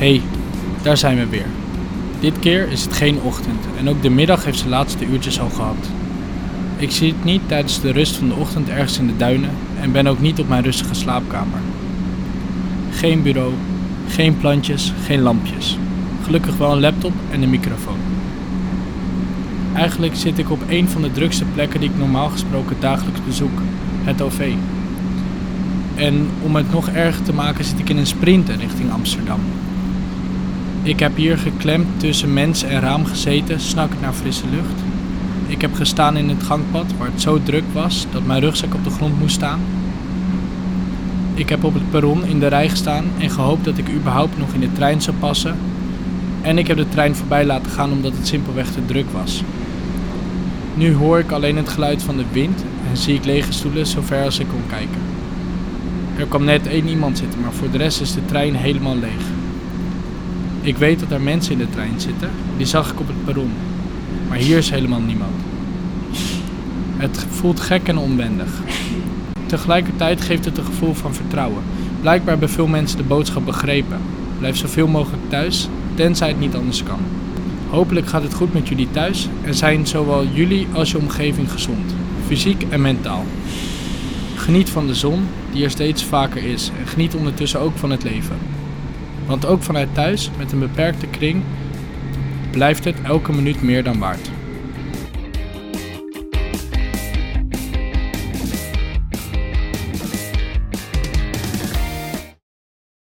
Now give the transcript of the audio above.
hey, daar zijn we weer. Dit keer is het geen ochtend en ook de middag heeft zijn laatste uurtjes al gehad. Ik zit niet tijdens de rust van de ochtend ergens in de duinen en ben ook niet op mijn rustige slaapkamer. Geen bureau, geen plantjes, geen lampjes. Gelukkig wel een laptop en een microfoon. Eigenlijk zit ik op een van de drukste plekken die ik normaal gesproken dagelijks bezoek, het OV. En om het nog erger te maken zit ik in een sprinter richting Amsterdam. Ik heb hier geklemd tussen mens en raam gezeten, snakkend naar frisse lucht. Ik heb gestaan in het gangpad waar het zo druk was dat mijn rugzak op de grond moest staan. Ik heb op het perron in de rij gestaan en gehoopt dat ik überhaupt nog in de trein zou passen. En ik heb de trein voorbij laten gaan omdat het simpelweg te druk was. Nu hoor ik alleen het geluid van de wind en zie ik lege stoelen zover als ik kon kijken. Er kwam net één iemand zitten, maar voor de rest is de trein helemaal leeg. Ik weet dat er mensen in de trein zitten, die zag ik op het perron. Maar hier is helemaal niemand. Het voelt gek en onwendig. Tegelijkertijd geeft het een gevoel van vertrouwen. Blijkbaar hebben veel mensen de boodschap begrepen. Blijf zoveel mogelijk thuis, tenzij het niet anders kan. Hopelijk gaat het goed met jullie thuis en zijn zowel jullie als je omgeving gezond, fysiek en mentaal. Geniet van de zon, die er steeds vaker is, en geniet ondertussen ook van het leven. Want ook vanuit thuis, met een beperkte kring, blijft het elke minuut meer dan waard.